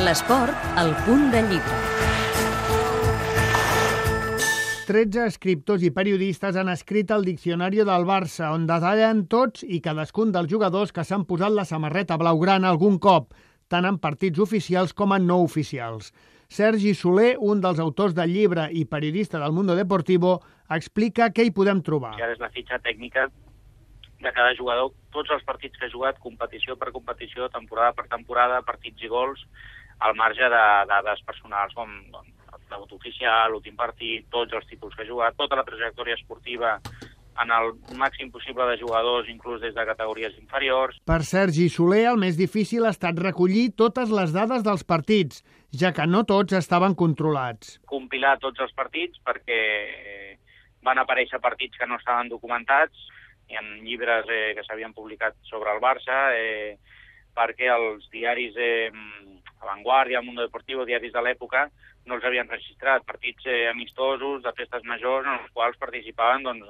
L'esport, al punt de llibre. 13 escriptors i periodistes han escrit el Diccionari del Barça, on detallen tots i cadascun dels jugadors que s'han posat la samarreta blaugrana algun cop, tant en partits oficials com en no oficials. Sergi Soler, un dels autors del llibre i periodista del Mundo Deportivo, explica què hi podem trobar. Ara és la fitxa tècnica de cada jugador, tots els partits que ha jugat, competició per competició, temporada per temporada, partits i gols, al marge de dades personals com doncs, debut oficial, l'últim partit, tots els títols que ha jugat, tota la trajectòria esportiva en el màxim possible de jugadors, inclús des de categories inferiors. Per Sergi Soler, el més difícil ha estat recollir totes les dades dels partits, ja que no tots estaven controlats. Compilar tots els partits perquè van aparèixer partits que no estaven documentats, hi ha llibres eh, que s'havien publicat sobre el Barça, eh, perquè els diaris eh, La Vanguardia, el Mundo Deportivo, diaris de l'època, no els havien registrat. Partits eh, amistosos, de festes majors, en els quals participaven doncs,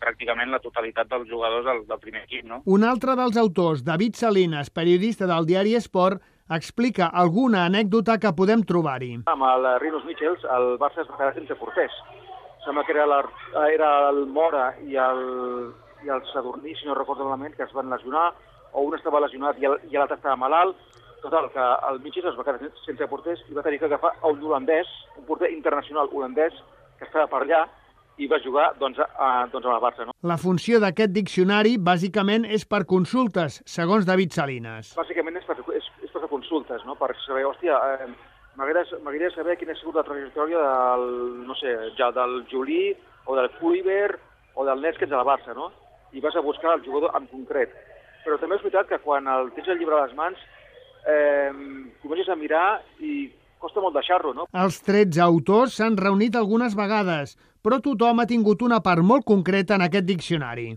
pràcticament la totalitat dels jugadors del, del primer equip. No? Un altre dels autors, David Salinas, periodista del diari Esport, explica alguna anècdota que podem trobar-hi. Amb el Rinos Michels, el Barça es va quedar sense porters. Sembla que era, la, era el Mora i el, i el Sadurní, si no recordo malament, que es van lesionar, o un estava lesionat i l'altre estava malalt. Total, que el Mitchell es va quedar sense porters i va tenir que agafar a un holandès, un porter internacional holandès, que estava per allà, i va jugar doncs, a, doncs a la Barça. No? La funció d'aquest diccionari, bàsicament, és per consultes, segons David Salinas. Bàsicament és per, és, és per consultes, no? per saber, hòstia, eh, m'agradaria saber quina ha sigut la trajectòria del, no sé, ja del Juli o del Cuiver o del Nets que ets a la Barça, no? I vas a buscar el jugador en concret. Però també és veritat que quan el tens el llibre a les mans eh, comences a mirar i costa molt deixar-lo, no? Els 13 autors s'han reunit algunes vegades, però tothom ha tingut una part molt concreta en aquest diccionari.